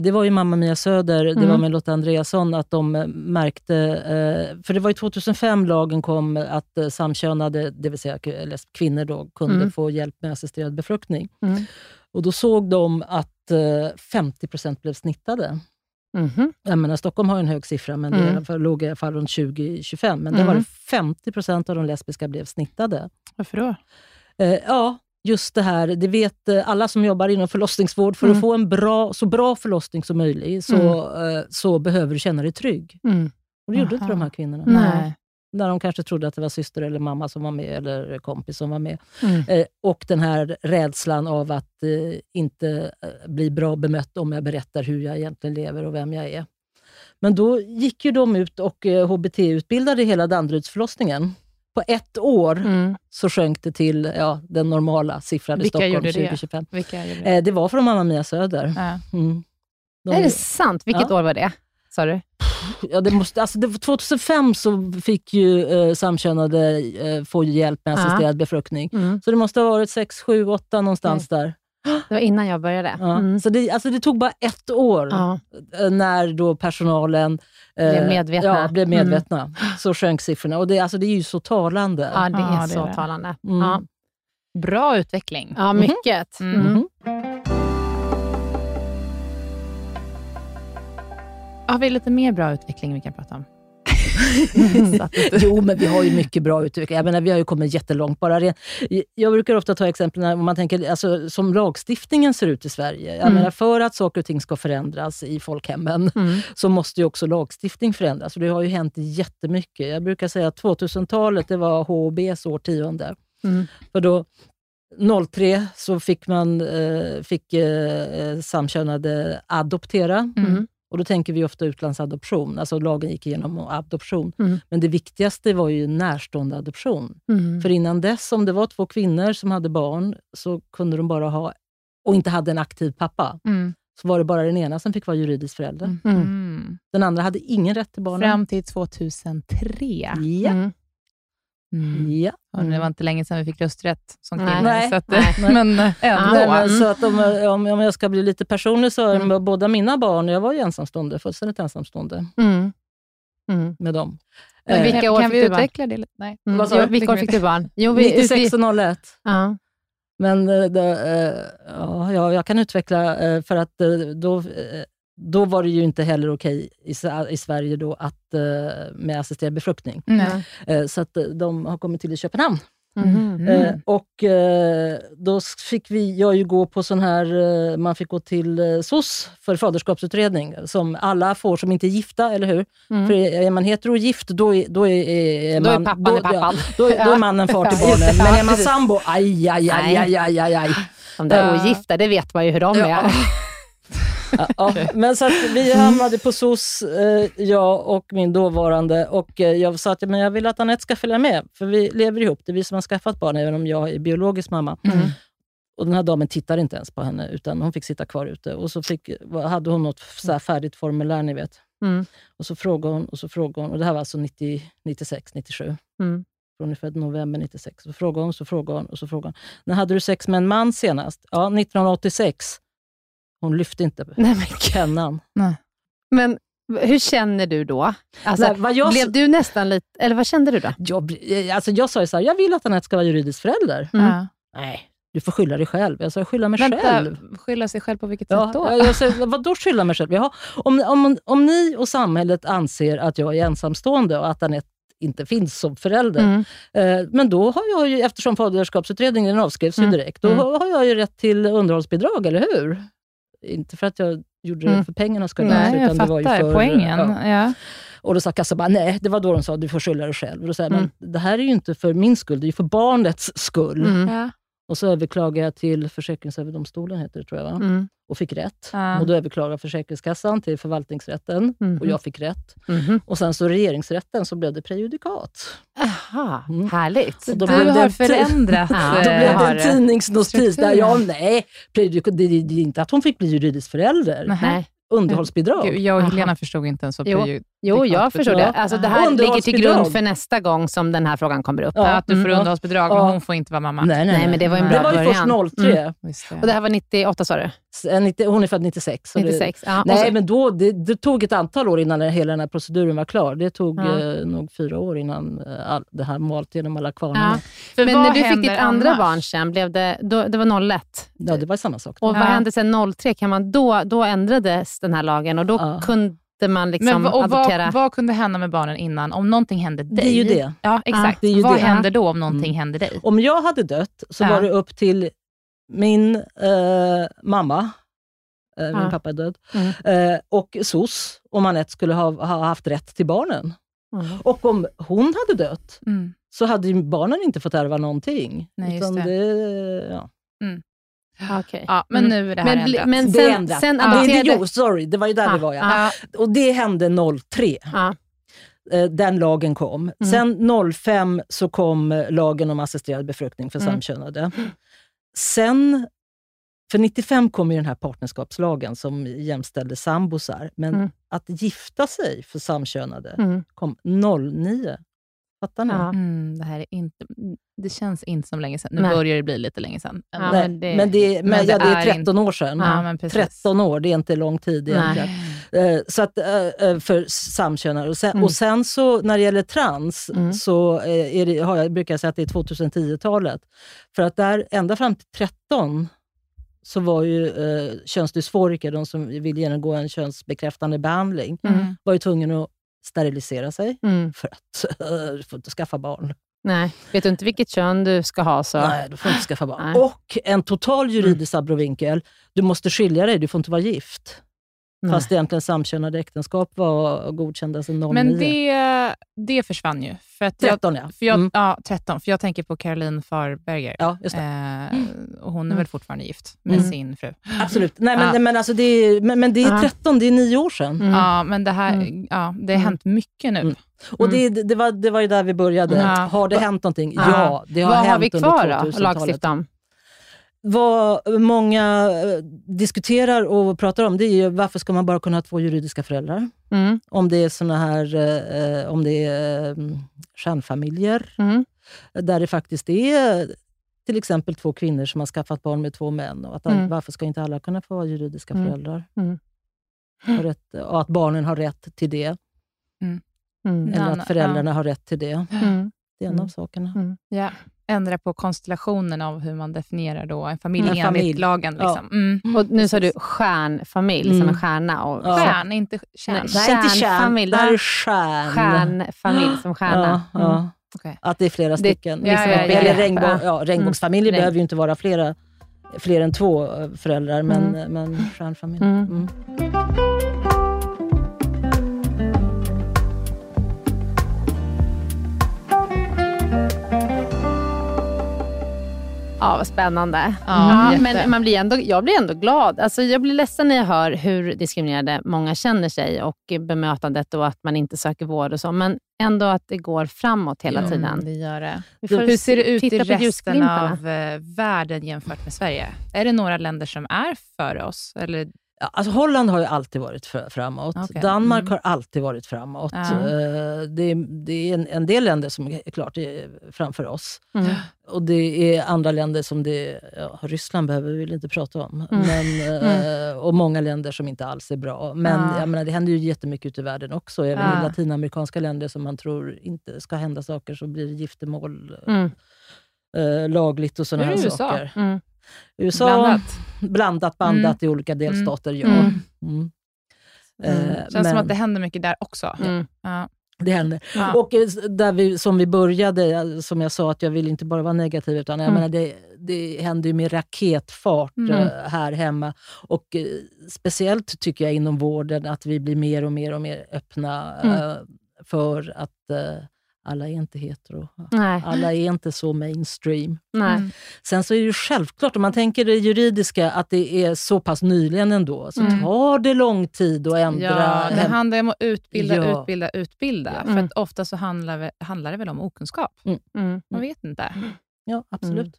det var ju Mamma Mia Söder, det Mm. var med Lotta Andreasson, att de märkte, för det var ju 2005 lagen kom att samkönade, det vill säga kvinnor då, kunde Mm. få hjälp med assisterad befruktning. Mm. Och då såg de att eh, 50% blev snittade. Mhm. Jag menar, Stockholm har en hög siffra, men det Mm. fall, låg i alla fall runt 20-25. Men där var Mm. det 50% av de lesbiska blev snittade. Varför då? Eh, ja, just det här, det vet eh, alla som jobbar inom förlossningsvård. För Mm. att få en bra, så bra förlossning som möjligt så, eh, så behöver du känna dig trygg. Mm. Och det gjorde inte Aha. de här kvinnorna. Nej. När de kanske trodde att det var syster eller mamma som var med, eller kompis som var med. Mm. Eh, och den här rädslan av att eh, inte eh, bli bra bemött om jag berättar hur jag egentligen lever och vem jag är. Men då gick ju de ut och eh, HBT-utbildade hela Danderydsförlossningen. På ett år Mm. så sjönk det till ja, den normala siffran i Vilka Stockholm gjorde det? 2025. Vilka är det? Eh, det var från Mamma Mia Söder. Ja. Mm. De, Är det sant? Vilket Ja. år var det? Sa du? ja, det måste, alltså det, var 2005 så fick ju eh, samkönade eh, få hjälp med assisterad befruktning. Mm. Så det måste ha varit 6, 7, 8 någonstans där. Det var innan jag började. Ja. Mm. Så det, alltså det tog bara ett år Ja. eh, när då personalen eh, Blev medvetna. Ja, blev Mm. medvetna. Så sjönk siffrorna. Och det, alltså det är ju så talande. ja, det är Ja, det så är det. talande. Mm. Ja. Bra utveckling. ja, mycket. Har vi lite mer bra utveckling vi kan prata om? <laughs> Jo, men vi har ju mycket bra utveckling. Jag menar, vi har ju kommit jättelångt. Bara ren, jag brukar ofta ta exempel när man tänker alltså, som lagstiftningen ser ut i Sverige. Jag Mm. menar, för att saker och ting ska förändras i folkhemmen Mm. <laughs> så måste ju också lagstiftning förändras. Och det har ju hänt jättemycket. Jag brukar säga att 2000-talet det var HBs årtionde. Mm. För då 03 så fick man eh, fick, eh, samkönade adoptera. Mm. Och Då tänker vi ofta utlandsadoption. Alltså lagen gick igenom adoption. Mm. Men det viktigaste var ju närstående adoption. Mm. För innan dess, om det var två kvinnor som hade barn, så kunde de bara ha, och inte hade en aktiv pappa, Mm. så var det bara den ena som fick vara juridisk förälder. Mm. Mm. Den andra hade ingen rätt till barnen. Fram till 2003. Ja. Mm. Mm. ja. Och det var inte länge sedan vi fick rösträtt som kvinnor. Nej. Så att, Nej. Men ändå. Nej, men, Mm. så att om, om, om jag ska bli lite personlig så är Mm. båda mina barn, jag var ju ensamstående, fullständigt ensamstående Mm. Mm. med dem. Men Eh, vilka kan år kan fick vi du barn? utveckla det lite? Nej. Mm. Vad Jo, vilka år fick du barn? Jo, vi, 96 vi, och 01. ja. Men eh, det, eh, ja, ja, jag kan utveckla, eh, för att eh, då, eh, då var det ju inte heller okej i, i Sverige då att, eh, med assisterad befruktning. Eh, Så att eh, de har kommit till i Köpenhamn. Mhm. Eh, Och eh, då fick vi, jag ju gå på sån här, man fick gå till SOS för faderskapsutredning, som alla får som inte är gifta, eller hur? Mm. För är man heterogift, då är, då är, är, Då är man, pappan då, är pappan. Ja, då, då är mannen far <laughs> till barnen. Men är man sambo, aj, aj, aj, aj, aj, aj, aj. De där ogifta, det vet man ju hur de är. Ja, ja. Men så vi hamnade på SOS, eh, jag och min dåvarande. Och eh, jag sa att men jag vill att Anette ska följa med, för vi lever ihop. Det är vi som har skaffat barn, även om jag är biologisk mamma. Mm. Och Den här damen tittade inte ens på henne, utan hon fick sitta kvar ute. Och så fick, hade hon något så färdigt formulär, ni vet. Mm. Och så frågade hon och så frågade hon. Och det här var alltså 90, 96, 97. Mm. Hon är född november 96. Så frågade hon, så frågade hon och så frågade hon. När hade du sex med en man senast? Ja, 1986. Hon lyfte inte <laughs> Nej, men, pennan. men hur känner du då? Alltså, Nej, jag, blev du nästan lite, eller vad kände du då? jag, bli- alltså jag sa ju så här, jag vill att Anette ska vara juridisk förälder. Mm. Ja. Nej, du får skylla dig själv. Jag sa, jag skyller mig Vänta, själv. skylla sig själv på vilket Ja, sätt då? jag, säger, vadå skylla mig själv? Jaha, om, om, om ni och samhället anser att jag är ensamstående och att Anette inte finns som förälder, Mm. eh, men då har jag ju, eftersom faderskapsutredningen avskrevs Mm. ju direkt, då Mm. har jag ju rätt till underhållsbidrag, eller hur? Inte för att jag gjorde det Mm. för pengarnas skull, Nej, alltså, jag utan det var ju fattar för, poängen. ja. Ja. Och då sa kassan bara, nej, det var då de sa du får skylla dig själv. Och då sa jag, Mm. men det här är ju inte för min skull, det är ju för barnets skull. Mm. Ja. Och så överklagade jag till Försäkringsöverdomstolen, heter det tror jag? Mm. och fick rätt. Ja. Och då överklagade Försäkringskassan till förvaltningsrätten Mhm. och jag fick rätt. Mhm. Och sen så regeringsrätten så blev det prejudikat. Aha, Mm. härligt. Och då Du blev har förändrat <laughs> Ja, Då eh, blev det en tidningsnotis där, ja strukturen. nej, prejudikat, det, är inte att hon fick bli juridisk förälder. Nej. Underhållsbidrag. Gud, jag och Aha. Helena förstod inte ens vad Jo. Jo, Det jag förstår det. Alltså, det här ligger till grund för nästa gång som den här frågan kommer upp. Ja. att du får Mm, ja. underhållsbidrag, men hon får inte vara mamma. Nej, nej, Nej, men det var en det bra var ju början. Mm. först 03. Just det. Och det här var 98 sa du? 90 Hon är född 96. så det- 96? Ja. och Nej, men då, det, det tog ett antal år innan hela den här proceduren var klar. Det tog Ja. eh, nog fyra år innan eh, all, det här malt genom alla kvarnarna. Ja. Men när du fick ditt andra annars? barn sen, blev det, då, det var 01? Ja, det var samma sak. Och Ja. vad hände sen 03? Kan man då, då ändrades den här lagen och då Ja. Kunde man liksom Men vad, och adoptera? vad, vad kunde hända med barnen innan? Om någonting hände dig? Det är ju det. Ja, exakt. det är ju vad det. händer då om någonting Mm. händer dig? Om jag hade dött så Ja. var det upp till min eh, mamma, eh, Ja. min pappa är död, Mm. eh, och SOS om Anette skulle ha, ha haft rätt till barnen. Mm. Och om hon hade dött Mm. så hade barnen inte fått ärva någonting. Nej, just det. det, ja. Okej. Ja, men Mm. nu är det här Men, ändrat. men det är sen, ändrat. sen det, det, adopterade... jo, sorry, det var ju där vi var. Ja. Ja. Och det hände 03. Ja. Eh, Den lagen kom. Mm. Sen 05 så kom eh, lagen om assisterad befruktning för Mm. samkönade. Sen, för 95 kom ju den här partnerskapslagen som jämställde sambosar. Men Mm. att gifta sig för samkönade Mm. kom 09. Fattar ni? Ja. Mm, det här är inte... Det känns inte som länge sedan. Nu Nej. börjar det bli lite länge sedan. Ja. Nej, men det- men det, men, men det ja, det är är 13 år sedan. Ja, men precis. 13 år, det är inte lång tid egentligen. Eh, Så att, eh, eh, för samkönade. Och sen, Mm. och sen så när det gäller trans Mm. så är det, har jag, brukar jag säga att det är 2010-talet. För att där, ända fram till 13 så var ju eh, könsdysforiker, de som vill genomgå en könsbekräftande behandling, Mm. var ju tvungna att sterilisera sig Mm. för att <laughs> du får inte skaffa barn. Nej. Vet du inte vilket kön du ska ha så... Nej, du får inte skaffa barn. Nej. Och en total juridisk abrovinkel, du måste skilja dig, du får inte vara gift. Nej. Fast egentligen samkönade äktenskap var godkända sedan 09. Men det, det försvann ju. För att jag, 13 ja. för jag, Mm. ja, 13. För jag tänker på Caroline Farberger. Ja, just. Eh, och hon är Mm. väl fortfarande gift med Mm. sin fru. Absolut. Nej, men, Ja. men, alltså det är, men, men det är Ja. 13, det är nio år sedan. Mm. Ja, men det här, Mm. ja, det har Mm. hänt mycket nu. Mm. Och det, det, var, det var ju där vi började. Ja. Har det hänt någonting? Ja. Det har Vad hänt har vi under kvar då 2000-talet. att lagstifta om? Vad många eh, diskuterar och pratar om det är ju varför ska man bara kunna ha två juridiska föräldrar? Mm. Om det är såna här, eh, om det är eh, stjärnfamiljer, Mm. där det faktiskt är till exempel två kvinnor som har skaffat barn med två män. Och att, Mm. Varför ska inte alla kunna få vara juridiska Mm. föräldrar? Mm. Och, rätt, och att barnen har rätt till det. Mm. Eller att föräldrarna har rätt till det. Mm. Det är en Mm. av sakerna. Mm. Ja. Ändra på konstellationen av hur man definierar då en familj En enligt lagen. Ja. Liksom. Mm. Och nu sa du stjärnfamilj som Mm. en stjärna. Och Ja. Stjärn, inte kärn. Kärnfamilj, Det här är stjärn. Stjärnfamilj som stjärna. Ja, ja. Okej. Att det är flera stycken. liksom ja, ja, ett ja. Eller begrepp. regnbå, ja, regnbågsfamiljer Mm. behöver ju inte vara flera, fler än två eh, föräldrar, men, Mm. men stjärnfamilj. Ja, vad spännande. Ja, jätte. men man blir ändå, jag blir ändå glad. Alltså, jag blir ledsen när jag hör hur diskriminerade många känner sig och bemötandet och att man inte söker vård och så. Men ändå att det går framåt hela Mm, tiden. det gör det. Hur ser det ut i resten av eh, världen jämfört med Sverige? Är det några länder som är före oss? Eller, Ja, alltså Holland har ju alltid varit fr- framåt. Okej. Danmark Mm. har alltid varit framåt. Ja. Eh, Det, är- det är en, en del länder som är klart är framför oss. Mm. Och det är andra länder som det... Ja, Ryssland behöver vi väl inte prata om. Mm. Men, eh, och många länder som inte alls är bra. Men Ja. jag menar, det händer ju jättemycket ute i världen också. Även Ja. i latinamerikanska länder som man tror inte ska hända saker, så blir det giftermål Mm. eh, lagligt och sådana här USA? saker. Mm. USA, Blandat? blandat bandat i olika delstater, ja. Mm. Mm. Mm. Eh, Känns men som att det händer mycket där också. Mm. Ja. det händer. Ja. Och eh, där vi, som vi började, eh, som jag sa, att jag vill inte bara vara negativ, utan jag Mm. menar, det, det händer ju med raketfart Mm. eh, här hemma. Och speciellt tycker jag inom vården, att vi blir mer och mer och mer öppna Mm. för att alla är inte hetero. Nej. Alla är inte så mainstream. Nej. Mm. Sen så är det ju självklart, om man tänker det juridiska, att det är så pass nyligen ändå, så Mm. tar det lång tid att ändra. Ja, det handlar om att utbilda, Ja. utbilda, utbilda. Ja. För Mm. att ofta så handlar, det- handlar det väl om okunskap. Mm. Man vet inte. ja, absolut.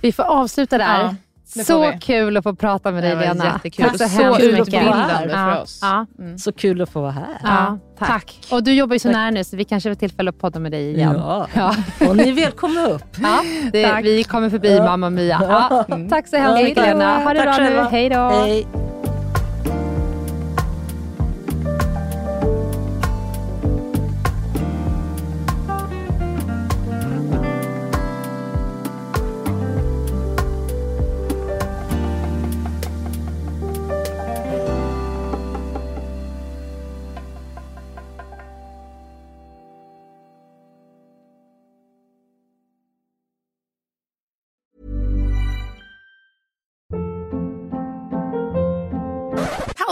Vi får avsluta där. Ja, det så kul att få prata med dig, Lena. jättekul. Tack så så hemskt kul att få vara här. för oss. Ja. Mm. Så kul att få vara här. Ja, tack. tack. Och du jobbar ju så nära nu, så vi kanske får tillfälle att podda med dig igen. Ja. Ja. Och ni är välkomna upp. Ja, det, Tack. vi kommer förbi Ja. Mamma Mia. Ja. Mm. Tack så hemskt mycket tack. Lena. Ha det Tack bra själva. nu. Hej då. Hej.